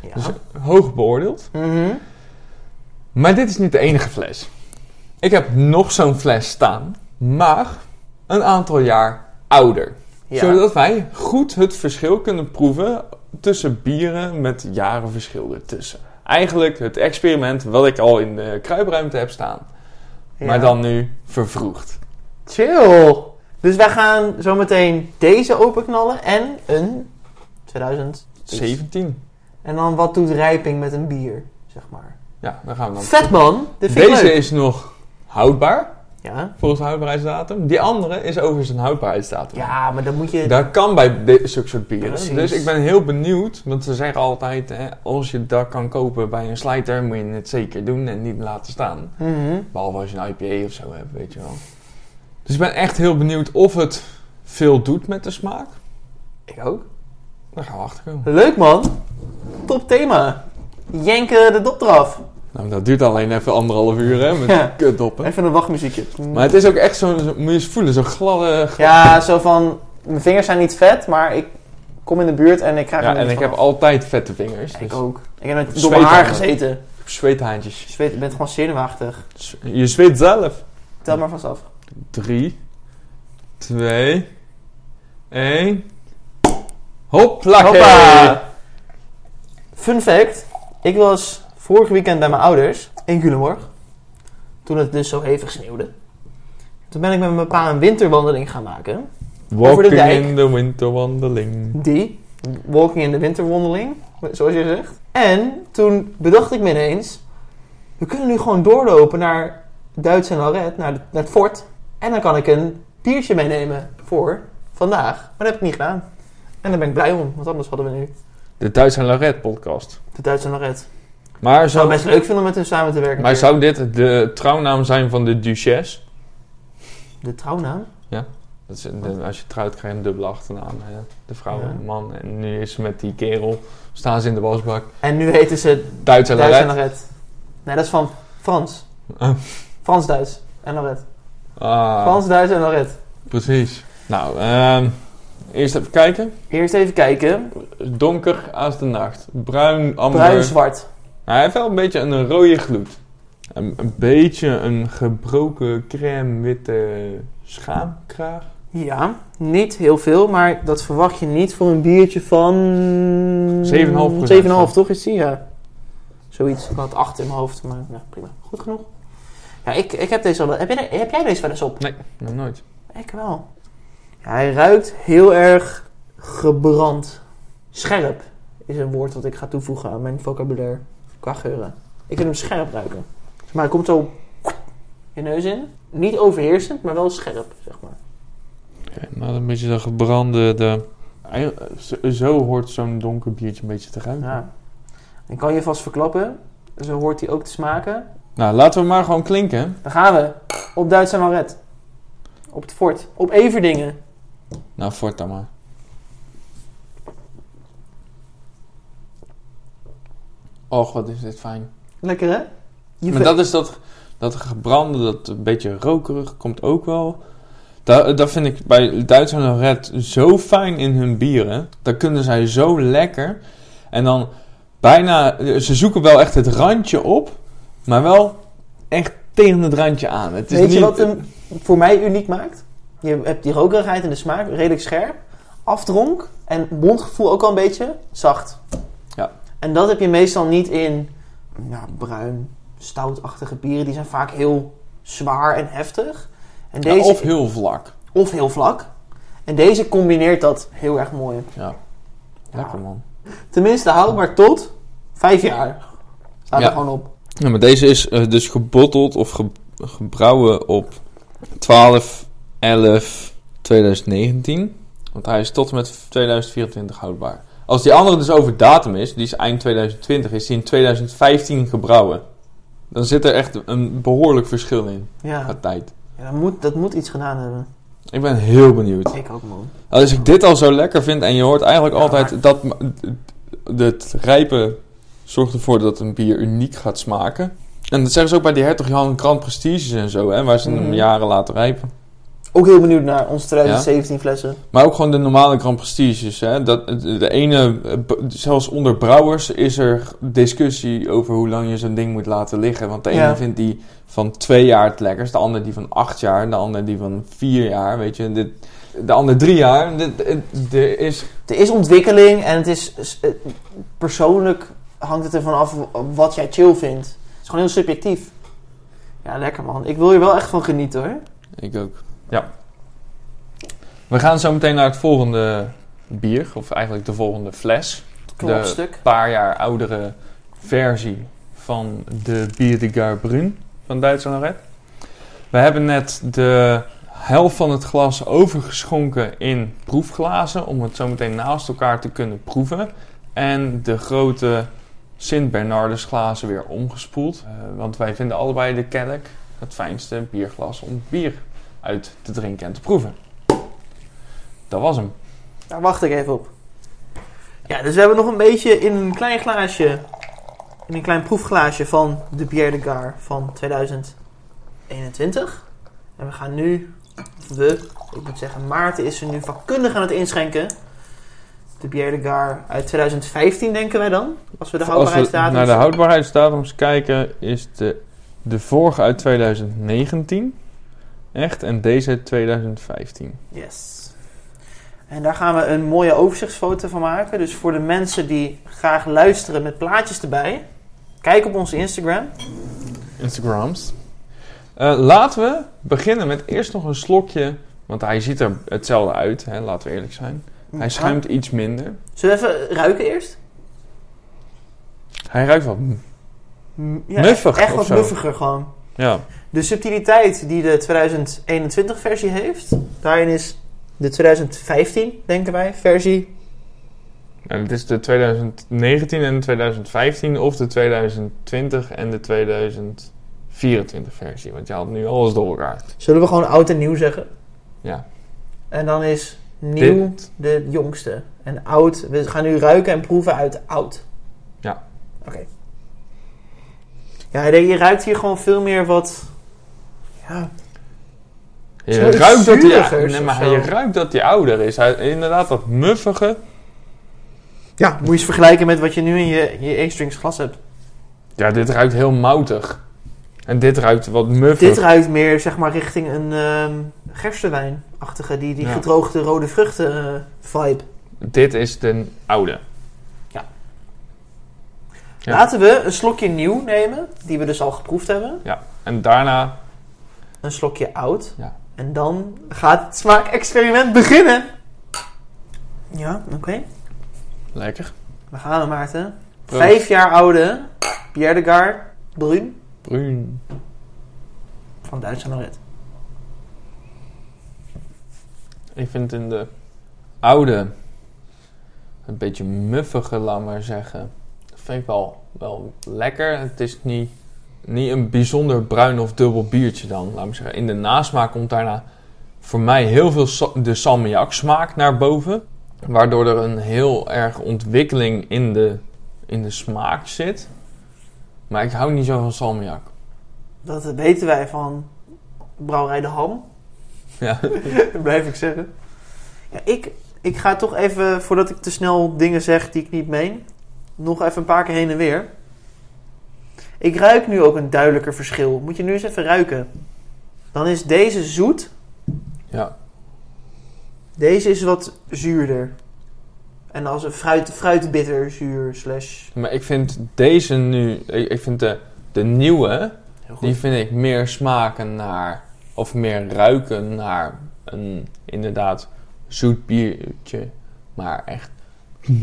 Ja. Dus hoog beoordeeld. Mhm. Maar dit is niet de enige fles. Ik heb nog zo'n fles staan, maar een aantal jaar ouder. Ja. Zodat wij goed het verschil kunnen proeven tussen bieren met jaren verschil ertussen. Eigenlijk het experiment wat ik al in de kruipruimte heb staan. Ja. Maar dan nu vervroegd. Chill. Dus wij gaan zometeen deze openknallen en een 2000. 17. En dan wat doet rijping met een bier, zeg maar. Ja, dan gaan we dan. Vet man, dit vind ik Deze leuk. is nog houdbaar, Ja. volgens de houdbaarheidsdatum. Die andere is over zijn houdbaarheidsdatum. ja, maar dan moet je... Dat kan bij de, zulke soort bieren. Precies. Dus ik ben heel benieuwd. Want ze zeggen altijd, hè, als je dat kan kopen bij een slijter, moet je het zeker doen en niet laten staan. Mhm. Behalve als je een IPA of zo hebt, weet je wel. Dus ik ben echt heel benieuwd of het veel doet met de smaak. Ik ook. Daar gaan we achter komen. Leuk man. Top thema. jenken de dop eraf. Nou, dat duurt alleen even anderhalf uur, hè, met Ja. kutdoppen. Even een wachtmuziekje. Maar het is ook echt zo'n, zo, moet je eens voelen, zo'n gladde... gladde- Ja, zo van, mijn vingers zijn niet vet, maar ik kom in de buurt en ik krijg Ja, en ik heb altijd vette vingers. Ik dus ook. Ik heb met door mijn haar gezeten. Zweethaantjes. Je zweet, je bent gewoon zenuwachtig. Je zweet zelf. Tel maar vast af. 3, 2, 1. Hoppla! Hoppa! Fun fact. Ik was vorig weekend bij mijn ouders in Culemborg. Toen het dus zo hevig sneeuwde. Toen ben ik met mijn pa een winterwandeling gaan maken. Over de Walking dijk. in de winterwandeling. Die, walking in de winterwandeling, zoals je zegt. En toen bedacht ik me ineens, we kunnen nu gewoon doorlopen naar Duits en Lorette, naar, de- naar het fort. En dan kan ik een biertje meenemen voor vandaag. Maar dat heb ik niet gedaan. En daar ben ik blij om, want anders hadden we nu De Duits en Lorette podcast. de Duits en Lorette. Maar Ik zou zou, het best leuk vinden om met hun samen te werken. maar zou dit de trouwnaam zijn van de Duchesse? De trouwnaam? Dat is, de- als je trouwt krijg je een dubbele achternaam. Hè? De vrouw Ja. en de man. En nu is ze met die kerel. Staan ze in de wasbak. En nu heten ze Duits en Duits en Lorette. Nee, dat is van Frans. Ah. Frans-Duits en Lorette. Ah, Frans-Duits en Lorette. precies. Nou, ehm, eerst even kijken. Eerst even kijken. Donker als de nacht. Bruin, amber. Bruin-zwart. Hij heeft wel een beetje een rode gloed. Een, een beetje een gebroken crème witte schaamkraag. Ja, niet heel veel, maar dat verwacht je niet voor een biertje van... 7,5%. 7,5 toch is die, ja. Zoiets. Ik had 8 in mijn hoofd, maar ja, prima. Goed genoeg. Ja, ik, ik heb deze al... Heb jij, heb jij deze wel eens op? Nee, nog nooit. Ik wel. Ja, hij ruikt heel erg gebrand. Scherp is een woord dat ik ga toevoegen aan mijn vocabulaire qua geuren. Ik vind hem scherp ruiken. Maar hij komt zo je neus in. Niet overheersend, maar wel scherp, zeg maar. Oké, nou, een beetje de gebrande... De... Zo, hoort zo'n donker biertje een beetje te ruiken. Ja. Ik kan je vast verklappen. Zo hoort hij ook te smaken. Nou, laten we maar gewoon klinken. Dan gaan we. Op Duits en Maret. Op het fort. Op Everdingen. Nou, voort dan maar. Och, wat is dit fijn. Lekker hè? Je Maar dat is dat, dat gebrande, dat een beetje rokerig, komt ook wel. Dat, dat vind ik bij Duits en Lorette zo fijn in hun bieren. Dat kunnen zij zo lekker. En dan bijna, ze zoeken wel echt het randje op, maar wel echt tegen het randje aan. Het is Weet je wat hem voor mij uniek maakt? Je hebt die rokerigheid en de smaak, redelijk scherp. Afdronk en mondgevoel ook al een beetje zacht. En dat heb je meestal niet in ja, bruin, stoutachtige bieren. Die zijn vaak heel zwaar en heftig. En Ja, deze, of heel vlak. of heel vlak. En deze combineert dat heel erg mooi. Ja. Lekker man. Tenminste houdbaar tot vijf jaar. Staat er gewoon op. Ja, maar deze is eh, dus gebotteld of ge- gebrouwen op 12 11 2019. Want hij is tot en met 2024 houdbaar. Als die andere dus over datum is, die is eind 2020, is die in 2015 gebrouwen. Dan zit er echt een behoorlijk verschil in Ja, qua tijd. ja dat, moet, dat moet iets gedaan hebben. Ik ben heel benieuwd. Ik ook man. Als ik dit al zo lekker vind en je hoort eigenlijk Ja, altijd dat het rijpen zorgt ervoor dat een bier uniek gaat smaken. En dat zeggen ze ook bij die Hertog Jan Grand Prestiges en zo, hè, waar ze hem Mhm. jaren laten rijpen. Ook heel benieuwd naar onze 2017 flessen. Maar ook gewoon de normale Grand Prestiges. Hè. Dat, de ene, zelfs onder brouwers is er discussie over hoe lang je zo'n ding moet laten liggen. Want de ene Ja. vindt die van twee jaar het lekkerst, de ander die van acht jaar, de ander die van vier jaar, weet je. Dit, de ander drie jaar. Er is Er is ontwikkeling en het is eh, persoonlijk hangt het ervan af wat jij chill vindt. Het is gewoon heel subjectief. Ja, lekker man. Ik wil er wel echt van genieten hoor. Ik ook. Ja. We gaan zo meteen naar het volgende bier, of eigenlijk de volgende fles. Knopstuk. paar jaar oudere versie van de Bier de Garbrun van Duits en Lorette. We hebben net de helft van het glas overgeschonken in proefglazen om het zo meteen naast elkaar te kunnen proeven. En de grote Sint Bernardus glazen weer omgespoeld. Eh, want wij vinden allebei de Kelk het fijnste bierglas om bier uit te drinken en te proeven. Dat was hem. Daar wacht ik even op. Ja, dus we hebben nog een beetje in een klein glaasje in een klein proefglaasje van de Bière de Gare van 2021. En we gaan nu, we, ik moet zeggen, Maarten is er nu vakkundig aan het inschenken. De Bière de Gare uit 2015 denken wij dan, als we de Als we houdbaarheidsdatum naar de houdbaarheidsdatums kijken, is de, de vorige uit 2019 echt en deze uit 2015. Yes. En daar gaan we een mooie overzichtsfoto van maken. Dus voor de mensen die graag luisteren met plaatjes erbij, kijk op onze Instagram. Instagrams. Eh, laten we beginnen met eerst nog een slokje, want hij ziet er hetzelfde uit, hè, laten we eerlijk zijn. Hij schuimt iets minder. Zullen we even ruiken eerst? Hij ruikt wat. Ja, Muffig Echt wat muffiger gewoon. Ja, De subtiliteit die de 2021 versie heeft, daarin is de 2015, denken wij, versie. en het is de 2019 en de 2015 of de 2020 en de 2024 versie, want je haalt nu alles door elkaar. Zullen we gewoon oud en nieuw zeggen? Ja. En dan is nieuw Dit- de jongste. En oud, we gaan nu ruiken en proeven uit oud. Ja. Oké. Ja, je ruikt hier gewoon veel meer wat... Ja, Je ruikt dat zuurigers nee, maar je ruikt dat hij ouder is. Hij, inderdaad, dat muffige. ja, moet je eens vergelijken met wat je nu in je, je A-strings glas hebt. Ja, dit ruikt heel moutig. En dit ruikt wat muffig. Dit ruikt meer, zeg maar, richting een ehm gerstewijnachtige, die, die Ja. gedroogde rode vruchten eh, vibe. Dit is de oude. Ja. Ja. Laten we een slokje nieuw nemen, die we dus al geproefd hebben. En daarna, Een slokje oud. Ja. En dan gaat het smaakexperiment beginnen. Ja, oké. lekker. We gaan Maarten. Proost. Vijf jaar oude Pierre de Brun Bruin. van Duitsland Red. Ik vind in de oude, een beetje muffige, laat maar zeggen. Dat vind ik wel, wel lekker. Het is niet, niet een bijzonder bruin of dubbel biertje dan, laat maar zeggen. In de nasmaak komt daarna voor mij heel veel sa- de salmiak smaak naar boven. Waardoor er een heel erg ontwikkeling in de, in de smaak zit. Maar ik hou niet zo van salmiak. Dat weten wij van Brouwerij de Ham. Ja. Dat blijf ik zeggen. Ja, ik, ik ga toch even, voordat ik te snel dingen zeg die ik niet meen, nog even een paar keer heen en weer. Ik ruik nu ook een duidelijker verschil. Moet je nu eens even ruiken. Dan is deze zoet. ja. Deze is wat zuurder. En als een fruit, fruitbitter zuur slash... Maar ik vind deze nu, ik, ik vind de, de nieuwe, Die vind ik meer smaken naar, of meer ruiken naar een inderdaad zoet biertje. Maar echt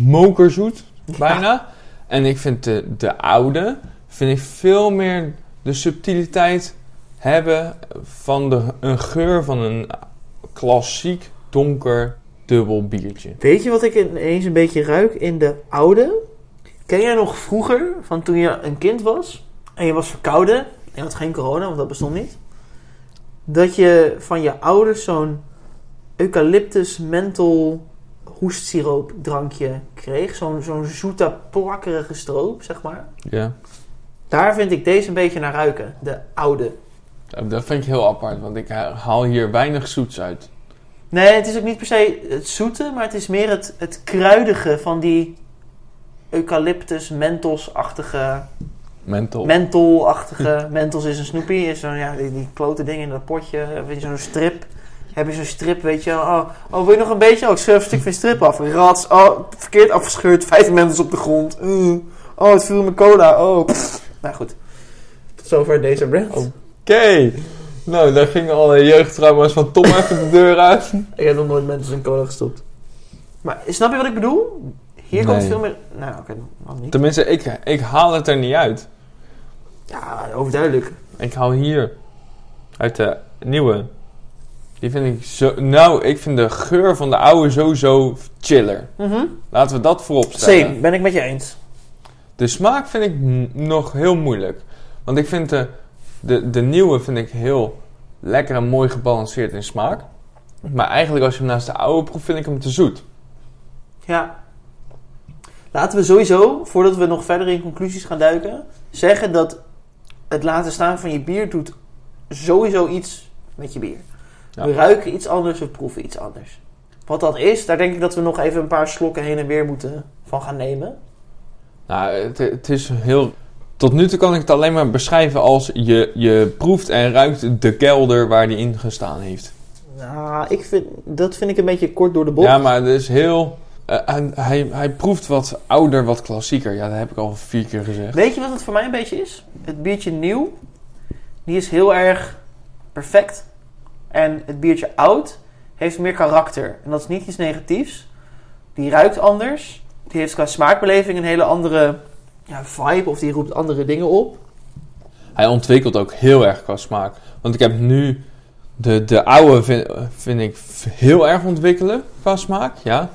mokerzoet, bijna. En ik vind de, de oude, vind ik veel meer de subtiliteit hebben van de, een geur van een klassiek donker dubbel biertje. Weet je wat ik ineens een beetje ruik in de oude? Ken jij nog vroeger, van toen je een kind was en je was verkouden en je had geen corona, want dat bestond niet, dat je van je ouders zo'n eucalyptus menthol hoestsiroop drankje kreeg? Zo'n zo'n zoete, plakkerige stroop, zeg maar. Ja. Daar vind ik deze een beetje naar ruiken, de oude. Dat vind ik heel apart, want ik haal hier weinig zoets uit. Nee, het is ook niet per se het zoete, maar het is meer het, het kruidige van die eucalyptus menthos-achtige Menthol. Menthol-achtige. Mentos is een snoepie. Is zo'n, ja, die, die klote dingen in dat potje. Weet je, zo'n strip. Heb je zo'n strip, weet je. Oh, oh, wil je nog een beetje? Oh, ik scheur even een stuk van je strip af. Rats. Oh, verkeerd afgescheurd. Vijf Mentos op de grond. Uh. Oh, het viel in mijn cola. Oh, pff. Nou goed. Tot zover deze brand. Oké. Nou, daar gingen alle jeugdtrauma's van Tom even de deur uit. Ik heb nog nooit Mentos in cola gestopt. Maar snap je wat ik bedoel? Hier Nee. komt veel meer... Nou, oké, dan niet. Tenminste, ik, ik haal het er niet uit. Ja, overduidelijk. Ik haal hier uit de nieuwe. Die vind ik zo... Nou, ik vind de geur van de oude sowieso chiller. Mhm. Laten we dat voorop stellen. Same, ben ik met je eens. De smaak vind ik nog heel moeilijk. Want ik vind de, de, de nieuwe vind ik heel lekker en mooi gebalanceerd in smaak. Maar eigenlijk als je hem naast de oude proeft, vind ik hem te zoet. Ja. Laten we sowieso, voordat we nog verder in conclusies gaan duiken, zeggen dat het laten staan van je bier doet sowieso iets met je bier. Ja. We ruiken iets anders, we proeven iets anders. Wat dat is, daar denk ik dat we nog even een paar slokken heen en weer moeten van gaan nemen. Nou, het, het is heel... Tot nu toe kan ik het alleen maar beschrijven als je, je proeft en ruikt de kelder waar die in gestaan heeft. Nou, ik vind, dat vind ik een beetje kort door de bocht. Ja, maar het is heel... hij, hij, hij proeft wat ouder, wat klassieker. Ja, dat heb ik al vier keer gezegd. Weet je wat het voor mij een beetje is? Het biertje nieuw, die is heel erg perfect. En het biertje oud heeft meer karakter. En dat is niet iets negatiefs. Die ruikt anders. Die heeft qua smaakbeleving een hele andere ja, vibe. Of die roept andere dingen op. Hij ontwikkelt ook heel erg qua smaak. Want ik heb nu... De, de oude vind, vind ik heel erg ontwikkelen qua smaak, ja.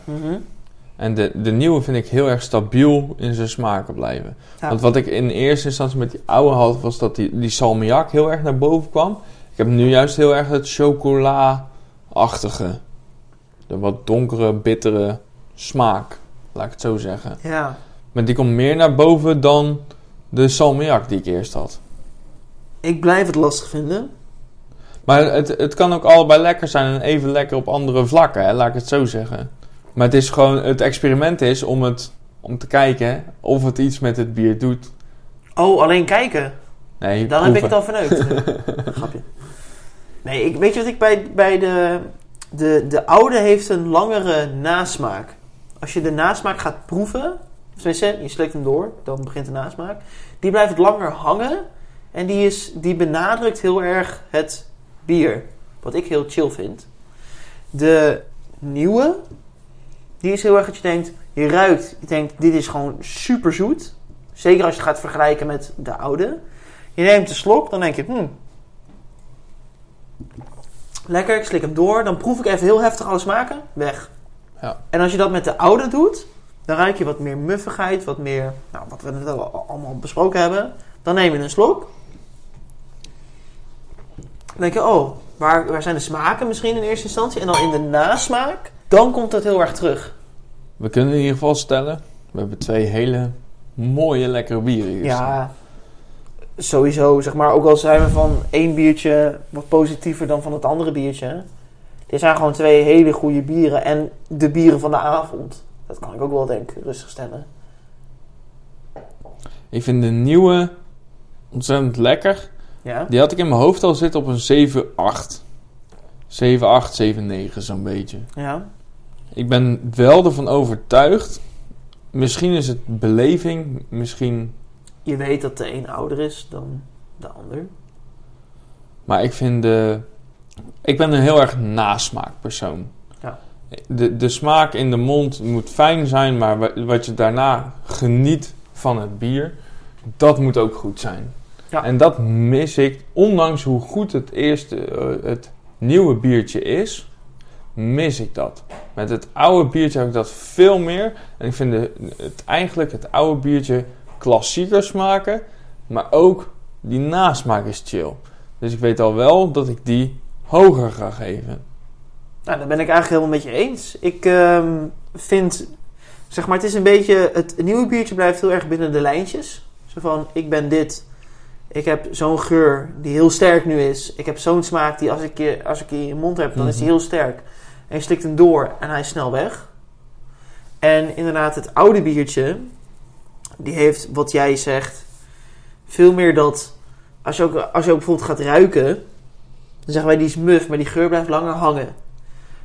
En de, de nieuwe vind ik heel erg stabiel in zijn smaken blijven. Ja. Want wat ik in eerste instantie met die oude had, was dat die, die salmiak heel erg naar boven kwam. Ik heb nu juist heel erg het chocola-achtige. De wat donkere, bittere smaak, laat ik het zo zeggen. Ja. Maar die komt meer naar boven dan de salmiak die ik eerst had. Ik blijf het lastig vinden. Maar het, het kan ook allebei lekker zijn en even lekker op andere vlakken, hè, laat ik het zo zeggen. Maar het is gewoon, het experiment is om, het, om te kijken of het iets met het bier doet. Oh, alleen kijken. Nee, Dan heb ik het al verneukt. Grapje. Nee, ik, weet je wat ik bij, bij de, de... De oude heeft een langere nasmaak. Als je de nasmaak gaat proeven... Tenminste, je slikt hem door, dan begint de nasmaak. Die blijft langer hangen. En die, is, die benadrukt heel erg het bier. Wat ik heel chill vind. De nieuwe... Die is heel erg dat je denkt... Je ruikt, je denkt, dit is gewoon super zoet. Zeker als je het gaat vergelijken met de oude. Je neemt een slok, dan denk je, hmm. Lekker, ik slik hem door. Dan proef ik even heel heftig alle smaken. Weg. Ja. En als je dat met de oude doet, dan ruik je wat meer muffigheid, wat meer, nou, wat we net al allemaal besproken hebben. Dan neem je een slok. Dan denk je, oh, waar, waar zijn de smaken misschien in eerste instantie? En dan in de nasmaak, dan komt dat heel erg terug. We kunnen in ieder geval stellen, we hebben twee hele mooie lekkere bieren hier staan. Ja, sowieso. Zeg maar, ook al zijn we van één biertje wat positiever dan van het andere biertje. Dit zijn gewoon twee hele goede bieren. En de bieren van de avond. Dat kan ik ook wel, denk ik, rustig stellen. Ik vind de nieuwe ontzettend lekker. Ja? Die had ik in mijn hoofd al zitten op een 7-8. 7-8, 7-9 zo'n beetje. Ja? Ik ben wel ervan overtuigd. Misschien is het beleving, misschien. Je weet dat de een ouder is dan de ander. Maar ik vind de. Ik ben een heel erg nasmaakpersoon. Ja. De, de smaak in de mond moet fijn zijn, maar wa- wat je daarna geniet van het bier, dat moet ook goed zijn. Ja. En dat mis ik, ondanks hoe goed het eerste, eh, het nieuwe biertje is, mis ik dat. Met het oude biertje heb ik dat veel meer. En ik vind de, het, eigenlijk het oude biertje klassieker smaken, maar ook die nasmaak is chill. Dus ik weet al wel dat ik die hoger ga geven. Nou, daar ben ik eigenlijk helemaal met je eens. Ik ehm, vind, zeg maar, het is een beetje, het nieuwe biertje blijft heel erg binnen de lijntjes. Zo van, ik ben dit, ik heb zo'n geur die heel sterk nu is. Ik heb zo'n smaak die als ik, je- als ik die in je mond heb, dan is die Mhm. heel sterk. En je slikt hem door en hij is snel weg. En inderdaad, het oude biertje, die heeft, wat jij zegt, veel meer dat, als je ook, als je ook bijvoorbeeld gaat ruiken, dan zeggen wij die is muf, maar die geur blijft langer hangen.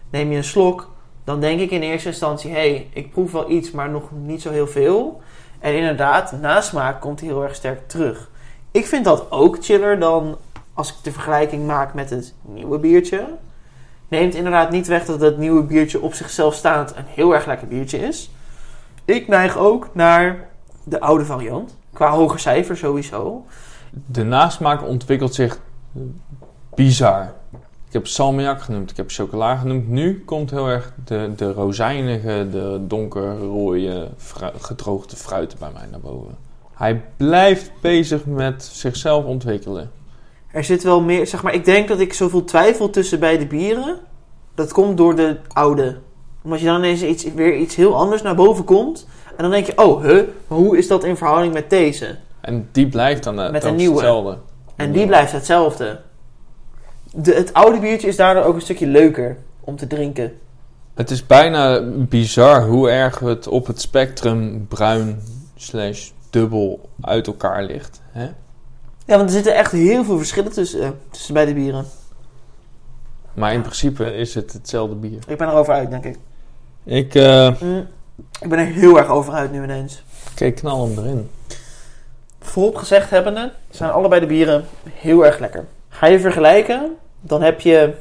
Neem je een slok, dan denk ik in eerste instantie: hé, hey, ik proef wel iets, maar nog niet zo heel veel. En inderdaad, nasmaak komt heel erg sterk terug. Ik vind dat ook chiller dan als ik de vergelijking maak met het nieuwe biertje. Neemt inderdaad niet weg dat het nieuwe biertje op zichzelf staand een heel erg lekker biertje is. Ik neig ook naar de oude variant. Qua hoger cijfer sowieso. De nasmaak ontwikkelt zich bizar. Ik heb salmiak genoemd, ik heb chocola genoemd. Nu komt heel erg de, de rozijnige, de donkerrooie, fru- gedroogde fruiten bij mij naar boven. Hij blijft bezig met zichzelf ontwikkelen. Er zit wel meer, zeg maar, ik denk dat ik zoveel twijfel tussen beide bieren. Dat komt door de oude. Omdat je dan ineens iets, weer iets heel anders naar boven komt. En dan denk je, oh, huh, maar hoe is dat in verhouding met deze? En die blijft dan uh, Met een nieuwe. hetzelfde. En die blijft hetzelfde. De, het oude biertje is daardoor ook een stukje leuker om te drinken. Het is bijna bizar hoe erg het op het spectrum bruin slash dubbel uit elkaar ligt. Hè? Ja, want er zitten echt heel veel verschillen tussen, eh, tussen beide bieren. Maar in principe is het hetzelfde bier. Ik ben erover uit, denk ik. Ik, eh Mm, ik ben er heel erg over uit nu ineens. kijk, knal hem erin. Voorop gezegd hebbende, zijn allebei de bieren heel erg lekker. Ga je vergelijken, dan heb je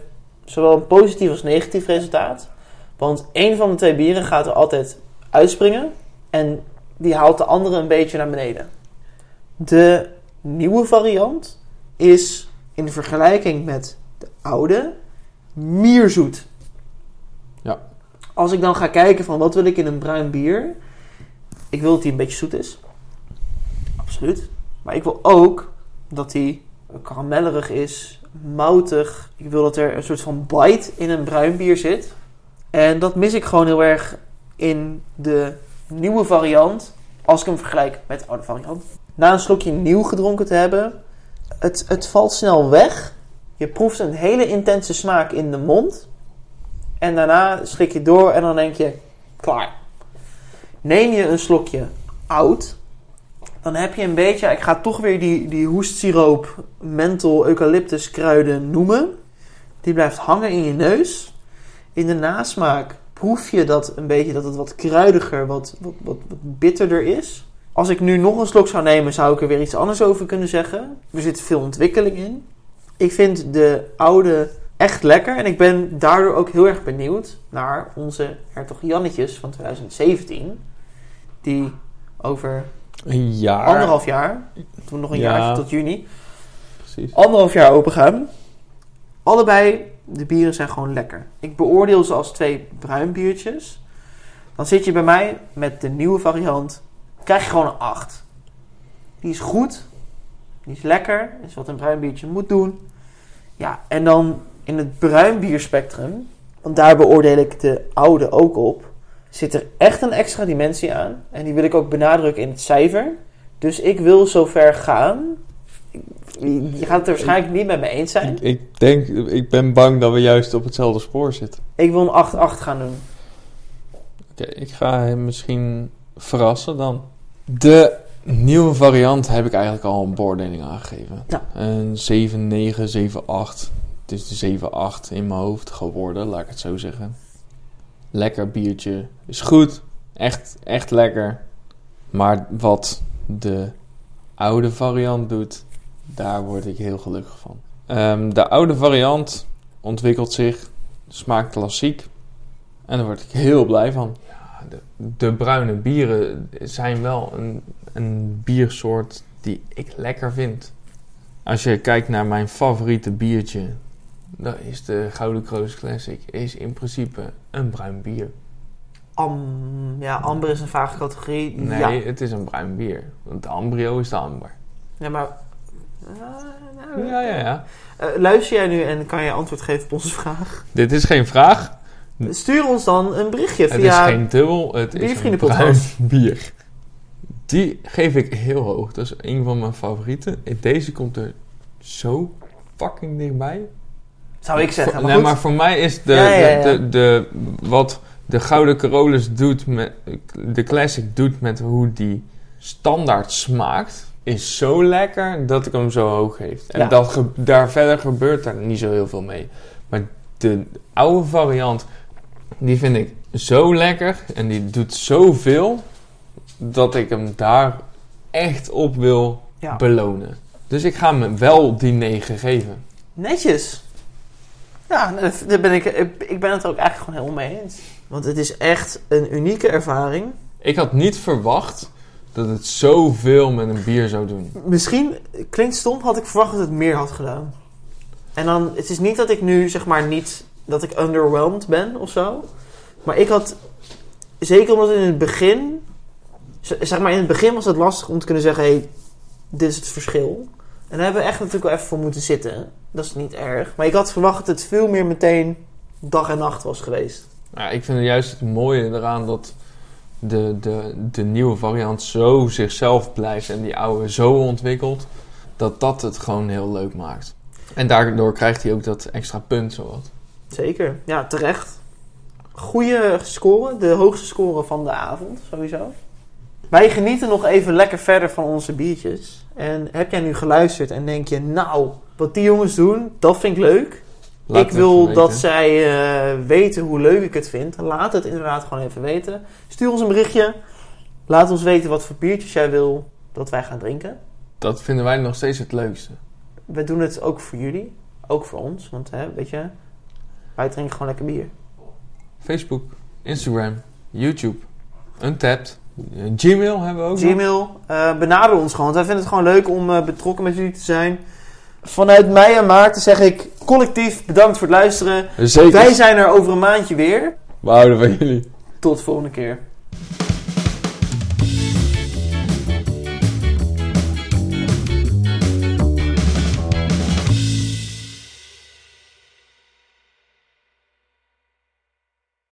zowel een positief als negatief resultaat. Want één van de twee bieren gaat er altijd uitspringen en die haalt de andere een beetje naar beneden. De nieuwe variant is in vergelijking met de oude mierzoet. Ja. Als ik dan ga kijken van wat wil ik in een bruin bier, ik wil dat hij een beetje zoet is. Absoluut. Maar ik wil ook dat hij karamellerig is, moutig. Ik wil dat er een soort van bite in een bruin bier zit. En dat mis ik gewoon heel erg in de nieuwe variant als ik hem vergelijk met de oude variant. Na een slokje nieuw gedronken te hebben, het, het valt snel weg. Je proeft een hele intense smaak in de mond. En daarna slik je door en dan denk je, klaar. Neem je een slokje oud, dan heb je een beetje, ik ga toch weer die, die hoestsiroop, menthol, eucalyptus kruiden noemen. Die blijft hangen in je neus. In de nasmaak proef je dat een beetje dat het wat kruidiger, wat, wat, wat, wat bitterder is. Als ik nu nog een slok zou nemen, zou ik er weer iets anders over kunnen zeggen. Er zit veel ontwikkeling in. Ik vind de oude echt lekker en ik ben daardoor ook heel erg benieuwd naar onze hertog Jannetjes van 2017. Die over Een jaar. anderhalf jaar, toen nog een Ja. jaartje tot juni, Precies. anderhalf jaar open gaan. Allebei, de bieren zijn gewoon lekker. Ik beoordeel ze als twee bruin biertjes. Dan zit je bij mij met de nieuwe variant, krijg je gewoon een 8. Die is goed, die is lekker, is wat een bruin biertje moet doen. Ja, en dan in het bruin bierspectrum, want daar beoordeel ik de oude ook op, zit er echt een extra dimensie aan. En die wil ik ook benadrukken in het cijfer. Dus ik wil zover gaan. Je gaat het er waarschijnlijk niet met me eens zijn. Ik, ik denk, ik ben bang dat we juist op hetzelfde spoor zitten. Ik wil een 8-8 gaan doen. Oké, ik ga hem misschien verrassen dan. De nieuwe variant heb ik eigenlijk al een beoordeling aangegeven. Ja. Een 7, 9, 7, 8. Het is de 7, 8 in mijn hoofd geworden, laat ik het zo zeggen. Lekker biertje. Is goed. Echt, echt lekker. Maar wat de oude variant doet, daar word ik heel gelukkig van. Ehm, de oude variant ontwikkelt zich, smaakt klassiek. En daar word ik heel blij van. Ja, de, de bruine bieren zijn wel een, een biersoort die ik lekker vind. Als je kijkt naar mijn favoriete biertje, dat is de Gouden Kroos Classic. Is in principe een bruin bier. Am, ja, amber is een vage categorie. Nee, Ja, het is een bruin bier. Want de Ambrio is de amber. ja maar... Nou, Ja, ja, ja. Eh, luister jij nu en kan je antwoord geven op onze vraag? Dit is geen vraag. Stuur ons dan een berichtje Het via... is geen dubbel. Het is een bruin bier. Die geef ik heel hoog. Dat is een van mijn favorieten. Deze komt er zo fucking dichtbij. Zou ik zeggen. Maar nee, goed. maar voor mij is de, Ja, ja, ja. De, de, de, wat de Gouden Carolus doet met de Classic doet met hoe die standaard smaakt, is zo lekker dat ik hem zo hoog geef. En dat daar verder gebeurt er niet zo heel veel mee. Maar de oude variant, die vind ik zo lekker en die doet zoveel dat ik hem daar echt op wil belonen. Dus ik ga hem wel die 9 geven. Netjes. Ja, nou, daar ben ik, ik ben het er ook eigenlijk gewoon helemaal mee eens. Want het is echt een unieke ervaring. Ik had niet verwacht dat het zoveel met een bier zou doen. Misschien, klinkt stom, had ik verwacht dat het meer had gedaan. En dan, het is niet dat ik nu, zeg maar, niet, dat ik underwhelmed ben of zo. Maar ik had, zeker omdat in het begin, zeg maar in het begin was het lastig om te kunnen zeggen, hé, hey, dit is het verschil. En daar hebben we echt natuurlijk wel even voor moeten zitten. Dat is niet erg. Maar ik had verwacht dat het veel meer meteen dag en nacht was geweest. Ja, ik vind juist het mooie eraan dat de, de, de nieuwe variant zo zichzelf blijft en die oude zo ontwikkelt, dat dat het gewoon heel leuk maakt. En daardoor krijgt hij ook dat extra punt zowat. Zeker, ja, terecht. Goede score, de hoogste score van de avond, sowieso. Wij genieten nog even lekker verder van onze biertjes. En heb jij nu geluisterd en denk je, nou, wat die jongens doen, dat vind ik leuk. Laat ik wil dat zij eh, weten hoe leuk ik het vind. Laat het inderdaad gewoon even weten. Stuur ons een berichtje. Laat ons weten wat voor biertjes jij wil dat wij gaan drinken. Dat vinden wij nog steeds het leukste. We doen het ook voor jullie. Ook voor ons. Want hè, weet je, wij drinken gewoon lekker bier. Facebook, Instagram, YouTube, Untapped, Gmail hebben we ook. Gmail, eh benader ons gewoon. Want wij vinden het gewoon leuk om eh, betrokken met jullie te zijn. Vanuit mij en Maarten zeg ik collectief bedankt voor het luisteren. Zeker. Wij zijn er over een maandje weer. We houden van jullie. Tot de volgende keer.